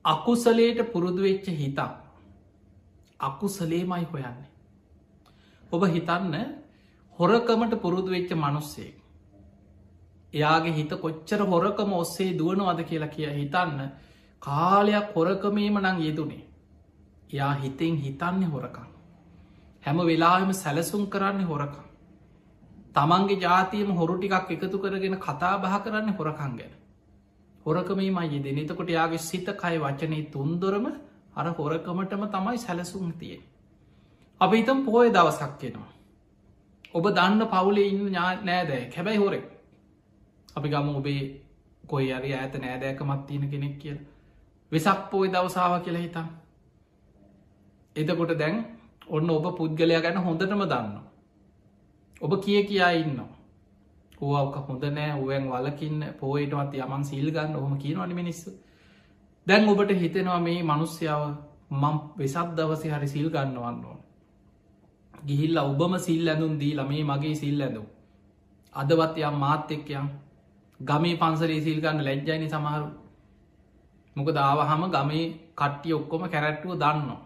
අකුසලේට පුරුදු වෙච්ච හිතා අකුසලේමයි හොයන්නේ. ඔබ හිතන්න හොරකමට පුරුදු වෙච්ච මනුස්සේ. එයාගේ හිත කොච්චර හොරකම ඔස්සේ දුවනවද කියලා කිය හිතන්න කාලයක් හොරකමේම නං යෙදුනේ යා හිතෙන් හිතන්නේ හොරකම්. හැම වෙලාම සැලසුම් කරන්නේ හොරකම්. තමන්ගේ ජාතියම හොරු ටිකක් එකතු කරගෙන කතා බහ කරන්න හොරකං ගැන. හොරකමේ මයි දෙන එතකොට යාගේ සිත කයි වචනය තුන්දොරම අර හොරකමටම තමයි සැලසුම් තිය. අප හිතම් පෝය දවසක් කෙනවා. ඔබ දන්න පවුලේ ඉන්න නෑදෑ හැබැයි හොරෙක්. අපි ගම ඔබේ කොයි අරි ඇත නෑදෑකමත් තියෙන කෙනෙක් කියල. වෙසක් පෝයි දවසාාව කියලා හිතම් එතකොට දැන් ඔන්න ඔබ පුද්ගලයා ගැන හොඳටම දන්න. ඔබ කිය කියා ඉන්න. ඕක හොඳ නෑ ඔුවන් වලකින්න පෝයටවත් යමන් සීල්ගන්න ඔහොම කියනවනි මිනිස්සු. දැන් ඔබට හිතෙනවා මේ මනුස්්‍යාව මං වෙසත් දවසේ හරි සිල් ගන්නවන්න ඕන. ගිහිල්ල ඔබම සිල් ඇඳුම් දී ළමේ මගේ සිල් ඇඳුම්. අදවත් යම් මාත් එක්කයම් ගමේ පන්සරේ සිල් ගන්න ලැජ්ජයිනි සමහරු මොක දාවහම ගමේ කට්ටිය ඔක්කොම කැරැට්ටුව දන්නවා.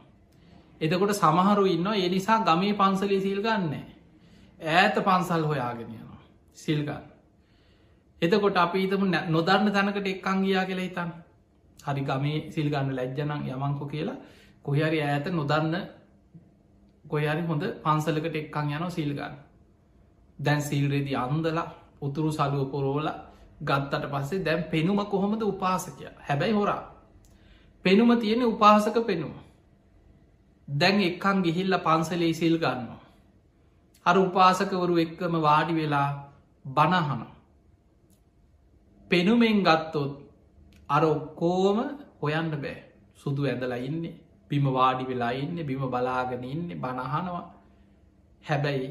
එතකොට සමහරු ඉන්න ඒ නිසා ගමේ පන්සලේ සිල් ගන්න ඈත පන්සල් හොයාගෙනයනවා සිල්ගන්න. එතකොට අපි හිතම නොදන්න තැනකට එක්කං ගියා කියලා හිතන්න හරි ගමේ සිල්ගන්න ලැජ්ජනං යමංකො කියලා කොහරි ඈත නොදන්න කොයරි හොඳ පන්සලකට එක්කං යන සිල්ගන්න දැන් සිල්රෙදි අන්දලා උතුරු සලුව පොරෝල ගත්තට පස්සේ දැන් පෙනුම කොහොමද උපාසකය? හැබැයි හොරා. පෙනුම තියෙන උපාසක පෙනුම. දැන් එක්කං ගිහිල්ල පන්සලේ සිල් ගන්නවා. අර උපාසකවරු එක්කම වාඩි වෙලා බණහන පෙනුමෙන් ගත්තොත් අර ඔක්කෝම හොයන්න බෑ. සුදු ඇඳලා ඉන්නේ. බිම වාඩි වෙලා ඉන්න බිම බලාගෙන ඉන්න බණහනවා හැබැයි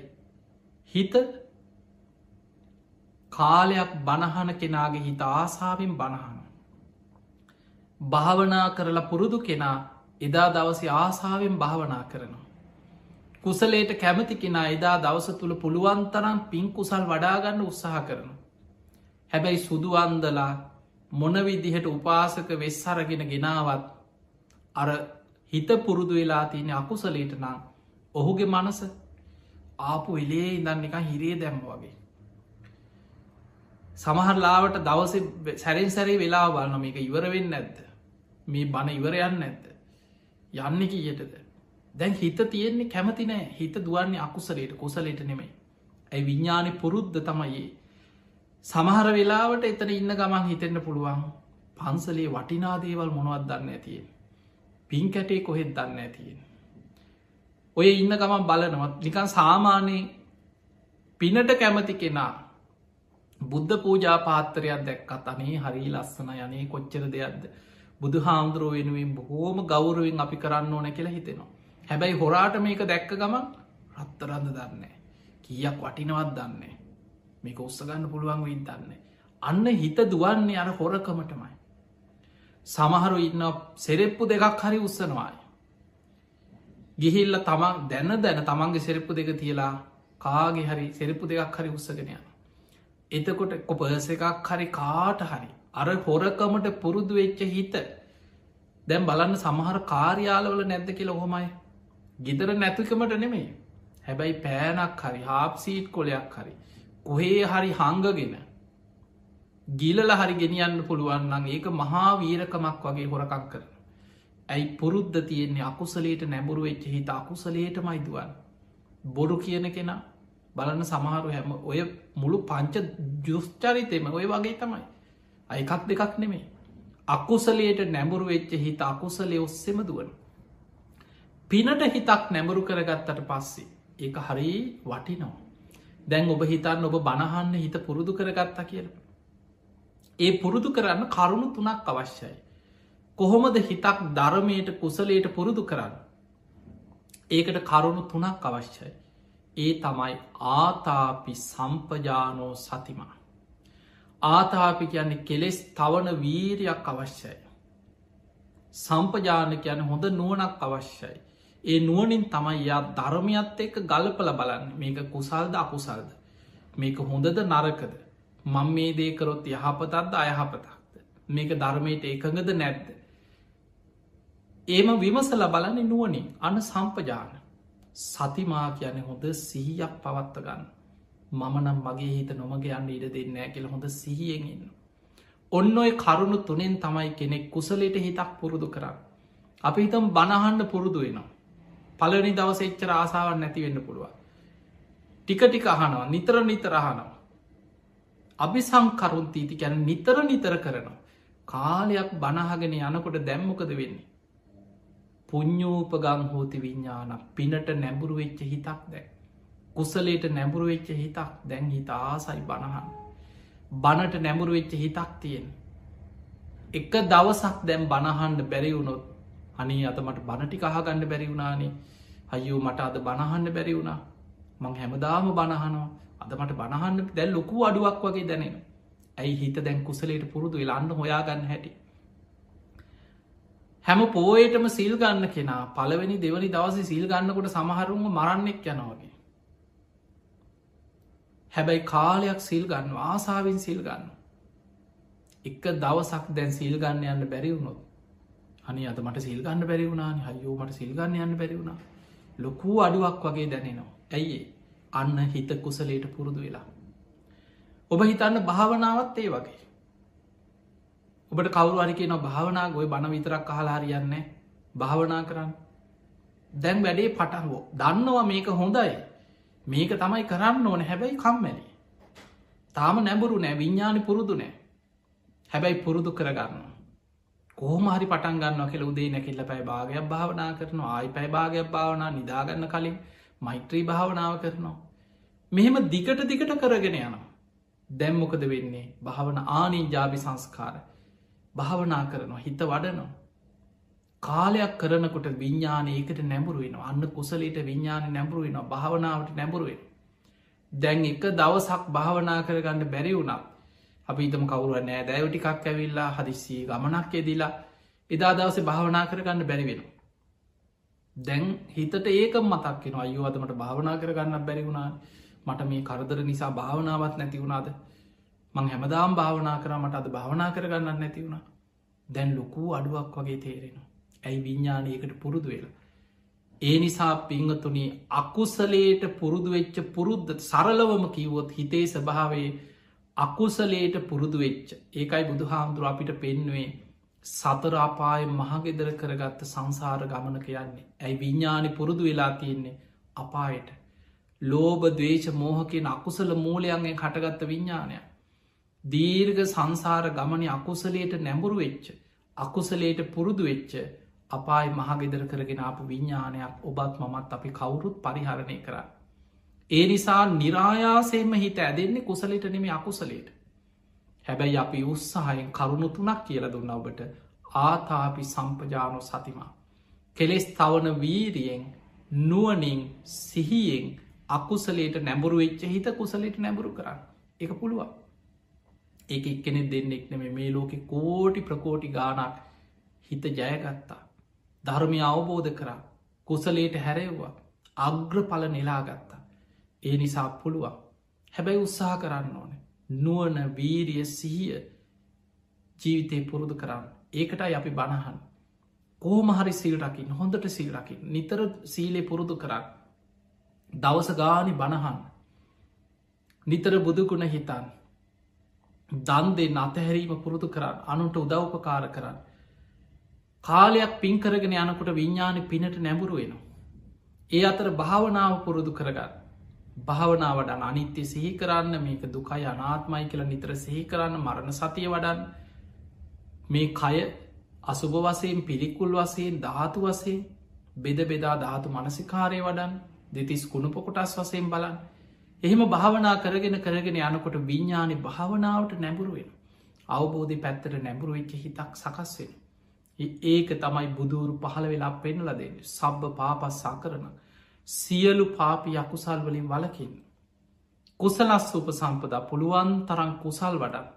හිත කාලයක් බණහන කෙනාගේ හිත ආසාාවෙන් බණහන භාවනා කරලා පුරුදු කෙනා එදා දවස ආසාාවෙන් භාවනා කරනවා. කුසලේට කැමති කෙනා එදා දවස තුළ පුළුවන්තරම් පින් කුසල් වඩාගන්න උත්සාහ කරන හැබැයි සුදුවන්දලා මොනවිදිහට උපාසක වෙස් අරගෙන ගෙනාවත් අර හිත පුරුදු වෙලා තියෙන අකුසලේට නම් ඔහුගේ මනස ආපු එලේ ඉඳන්න එක හිරේ දැම්ම වගේ. සමහරලාවට දවස සැරෙන් සැරේ වෙලා බලන්න මේක ඉවරවෙන්න ඇත්ද. මේ බණ ඉවරයන්න ඇත්ද. යන්න කියටද. දැන් හිත තියෙන්නේ කැමති නෑ හිත දුවන්නේ අකුසලේට කුසලේට නෙමයි. ඇයි විඤ්ඥානි පුරුද්ධ තමයි සමහර වෙලාවට එතන ඉන්න ගමන් හිතෙන්න්න පුළුවන් පන්සලේ වටිනාදේවල් මොනවත් දන්න ඇතියෙන්. පින් කැටේ කොහෙත් දන්න ඇතියෙන්. ඔය ඉන්න ගමන් බලනවත් නිකන් සාමානයේ පිනට කැමති කෙනා බුද්ධ පූජා පාත්තරයක් දැක්කත් අනේ හරි ලස්සන යනේ කොච්චර දෙයක්ද බුදු හාමුදුරුව වෙනුවෙන් බොහෝම ගෞරුවෙන් අපි කරන්න ඕන කියලා හිතෙනවා. හැබැයි හොරාට මේක දැක්ක ගමන් රත්තරන්න දන්නේ. කියක් වටිනවත් දන්නේ. මේක උත්සගන්න පුළුවන් වින් දන්නේ. අන්න හිත දුවන්නේ අර හොරකමටමයි. සමහරු ඉන්න සෙරෙප්පු දෙකක් හරි උත්සනවායි. ගිහිල්ල තමන් දැන්න දැන තමන්ගේ සෙරෙප්පු දෙක තියලා කාගේ හරි සෙරෙප්පු දෙකක් හරි උත්සගෙනයන. එතකොට කොපස එකක් හරි කාට හරි අර හොරකමට පුරුදු වෙච්ච හිත දැම් බලන්න සමහර කාර්යාලවල නැද්ද කියල ඔහොමයි ගිදර නැතිකමට නෙමේ හැබැයි පෑනක් හරි හාප්සීට් කොලයක් හරි කොහේ හරි හංගගෙන ගිලල හරි ගෙනියන්න පුළුවන්න්න ඒක මහා වීරකමක් වගේ හොරකක් කරන. ඇයි පුරුද්ධ තියෙන්නේ අකුසලේට නැබුරු වෙච්ච හිත අකුසලේට මයිදුවන්. බොරු කියන කෙන බලන්න සමහරු හැම ඔය මුළු පංච ජුස්චරිතෙම ඔය වගේ තමයි. අයිකක් දෙකක් නෙමේ. අකුසලයට නැඹුරු වෙච්ච හිත අකුසලේ ඔස්සෙම දුවන. පිනට හිතක් නැඹුරු කරගත්තට පස්සේ ඒක හරි වටිනවා. දැන් ඔබ හිතන්න ඔබ බණහන්න හිත පුරුදු කරගත්තා කියලා. ඒ පුරුදු කරන්න කරුණු තුනක් අවශ්‍යයි. කොහොමද හිතක් ධර්මයට කුසලයට පුරුදු කරන්න. ඒකට කරුණු තුනක් අවශ්‍යයි. ඒ තමයි ආතාපි සම්පජානෝ සතිමා. ආතාපි කියන්නේ කෙලෙස් තවන වීරයක් අවශ්‍යයි. සම්පජාන කියන හොඳ නුවනක් අවශ්‍යයි. ඒ නුවනින් තමයි යා ධර්මයත් එක්ක ගලපල බලන්න මේක කුසල්ද අකුසල්ද. මේක හොඳද නරකද මං මේ දේකරොත් යහපතත්ද අයහපතක්ද? මේක ධර්මයට එකඟද නැද්ද? ඒම විමසල බලන්න නුවනින් අන සම්පජාන. සතිමා කියන හොඳ සිහියක් පවත්ත ගන්න. මම නම් මගේ හිත නොමගේ යන්න ඉඩ දෙන්නෑ කියල හොඳ සිහියෙන්ඉන්න ඔන්න ඔය කරුණු තුනෙන් තමයි කෙනෙක් කුසලට හිතක් පුරුදු කරන්න. අපි හිතම් බණහන්න පුරුදු වෙනවා. පලනි දවස එච්චර ආසාාවන් නැති වෙන්න පුළුවන්. ටික ටික අහනවා. නිතර නිතර අහනවා. අභිසංකරුන්තීති ගැන නිතර නිතර කරනවා. කාලයක් බනහගෙන යනකොට දැම්මොකද වෙන්නේ. පුං්ඥූපගං හෝති විඤ්ඥාන පිනට නැඹුරු වෙච්ච හිතක් දැ. කුසලේට නැඹුරු වෙච්ච හිතක් දැන් හිත ආසයි බණහන්. බනට නැඹුරු වෙච්ච හිතක් තියෙන්. එක දවසක් දැම් බණහන්ඩ බැරිවුණොත් අනි අතමට බණටි කහගණඩ බැරි වුණානේ අයෝ මට අද බණහන්න බැරි වුණා මං හැමදාම බණහනවා අද මට බණහන්න දැල් ලොකු අඩුවක් වගේ දැනෙන ඇයි හිත දැන් කුසලට පුරුදු වෙලාන්න හොයාගන්න හැටි? හැම පෝයටම සිල් ගන්න කෙනා පලවෙනි දෙවනි දවස සිල් ගන්නකොට සමහරුම මරන්නෙක් යනවගේ හැබැයි කාලයක් සිල් ගන්න ආසාාවෙන් සිල් ගන්න. එක දවසක් දැන් සිල් ගන්න යන්න බැරි වුණොත් අනි අද මට සිල් ගන්න බැරි වුණා හයෝ මට සිල් ගන්න යන්න බැරි වුණා. ලොකූ අඩුවක් වගේ දැනෙනවා. ඇයි අන්න හිත කුසලේට පුරුදු වෙලා. ඔබ හිතන්න භාවනාවත් ඒ වගේ. ඔබට කවරු අරි කියන භාවනා ගොය බණ විතරක් අහලාරියන්නේ භාවනා කරන්න. දැන් වැඩේ පටන්වෝ දන්නවා මේක හොඳයි. මේක තමයි කරන්න ඕන. හැබැයි කම්මැලි. තාම නැබුරු නෑ. විඤ්ඥානි පුරුදු නෑ. හැබැයි පුරුදු කරගන්න කෝමහරි පටන් ගන්න කෙල උදේ නැකිල්ල පැයි භාගයක් භාවනා කරනවා. ආයි පැයි භාගයක් භාවනා නිදාගන්න කලින් මෛත්‍රී භාවනාව කරනවා. මෙහෙම දිකට දිකට කරගෙන යනවා. දැම්මොකද වෙන්නේ? භාවන ආනී ජාබි සංස්කාර. භාවනා කරනවා හිත වඩනවා. කාලයක් කරනකොට විඤ්ඥානයකට නැඹුරුවෙන අන්න කුසලට විඤ්ඥාන නැඹුරුවෙන භාවනාවට නැඹුරුවෙන් දැන් එක දවසක් භාවනා කරගන්න බැරි වුණා අපිතම කවරුව නෑ දැවටිකක් ඇවිල්ලා හදිස්සී ගමනක් යෙදිලා එදා දවස භාවනා කරගන්න බැරිවෙන දැන් හිතට ඒක මතක්ෙන අයෝ අතමට භාවනා කරගන්න බැරිවුණා මට මේ කරදර නිසා භාවනාවත් නැති වුණාද? මං හැමදාම් භාවනා කර මට අද භාවනා කරගන්න නැති වුණා. දැන් ලොකූ අඩුවක් වගේ තේරෙනවා. ඇයි විඤ්ඥානයකට පුරුදු වෙලා. ඒ නිසා පිංහතුනි අකුසලේට පුරුදු වෙච්ච පුරුද්ධ සරලවම කිව්වොත් හිතේ ස්භාවේ අකුසලේට පුරුදු වෙච්ච ඒකයි බුදු හාමුදුර අපිට පෙන්වේ සතරාපාය මහගෙදර කරගත්ත සංසාර ගමන කියන්නේ ඇයි විඤ්ඥානි පුරුදු වෙලා තියෙන්නේ අපායට ලෝබ දවේශ මෝහකෙන් අකුසල මූලයන්ගේ කටගත්ත විඤ්ඥානය දීර්ග සංසාර ගමන අකුසලේට නැඹුරු වෙච්ච අකුසලේට පුරුදු වෙච්ච අපායි මහගෙදර කරගෙන අප විඤ්ඥානයක් ඔබත් මමත් අපි කවුරුත් පරිහරණය කර. ඒ නිසා නිරායාසයෙන්ම හිත ඇදෙන්නේ කුසලට නෙමේ අකුසලේට. හැබැයි අපි උත්සාහයෙන් කරුණු තුනක් කියල දුන්න ඔබට. ආතාපි සම්පජානෝ සතිමා. කෙලෙස් තවන වීරියෙන් නුවනින් සිහියෙන් අකුසලේට නැඹුරු වෙච්ච හිත කුසලට නැඹුරු කරන්න. එක පුළුවන්. ඒ එක්කෙනෙ දෙන්නෙක් නෙම මේ ලෝකෙ කෝටි ප්‍රකෝටි ගානක් හිත ජයගත්තා. ධර්මය අවබෝධ කරා. කුසලේට හැරෙව්වා. අග්‍රඵල නෙලාගත්තා ඒ නිසා පුළුවන්. හැබැයි උත්සාහ කරන්න ඕන. නුවන වීරිය සිහිය ජීවිතය පුරුදු කරන්න ඒකටයි අපි බණහන් කෝමහරි සිල්රකින් හොඳට සිල්රකින් නිතර සීලේ පුරුදු කරන්න දවස ගානි බණහන් නිතර බුදුකුණ හිතන් දන්දේ අතහැරීම පුරුදු කරන්න අනුට උදව්පකාර කරන්න කාලයක් පින්කරගෙන යනකොට විඤ්ඥාන පිනට නැඹුරුවෙනවා. ඒ අතර භාවනාව පුරුදු කරගන්න. භාවනාවට අනිත්‍ය සිහි කරන්න මේක දුකයි අනාත්මයි කියලා නිතර සිහි කරන්න මරණ සතිය වඩන් මේ කය අසුභ වසයෙන් පිළිකුල් වසයෙන් ධාතු වසේ බෙද බෙදා ධාතු මනසිකාරය වඩන් දෙතිස් කුණුපොකොටස් වසයෙන් බලන් එහෙම භාවනා කරගෙන කරගෙන යනකොට විඤ්ඥානි භාවනාවට නැඹුරුවෙන අවබෝධි පැත්තට නැඹුරු වෙච්ච හිතක් සකස් වෙන ඒක තමයි බුදුරු පහළ වෙලා පෙන්නල දෙන්න. සබ්බ පාපස්සා කරන සියලු පාපි අකුසල් වලින් වලකින් කුසලස් උප සම්පදා පුළුවන් තරං කුසල් වඩන්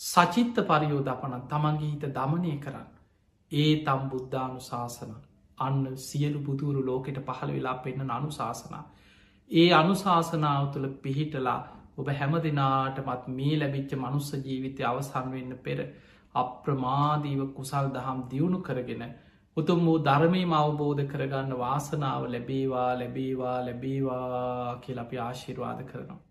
සචිත්ත පරියෝධපන තමන්ගේ හිත දමනය කරන්න. ඒ තම් බුද්ධානු ශාසන අන්න සියලු බුදුරු ලෝකෙට පහළ වෙලා පෙන්න්න අනු ශාසනා ඒ අනුශාසනාව තුළ පිහිටලා ඔබ හැම දෙනාටමත් මේ ලැබිච්ච මනුස්ස ජීවිතය අවසන් වෙන්න පෙර අප්‍රමාදීව කුසල් දහම් දියුණු කරගෙන උතුම් වූ ධර්මය අවබෝධ කරගන්න වාසනාව ලැබේවා ලැබේවා ලැබේවා කියල අපි ආශිර්වාද කරනවා.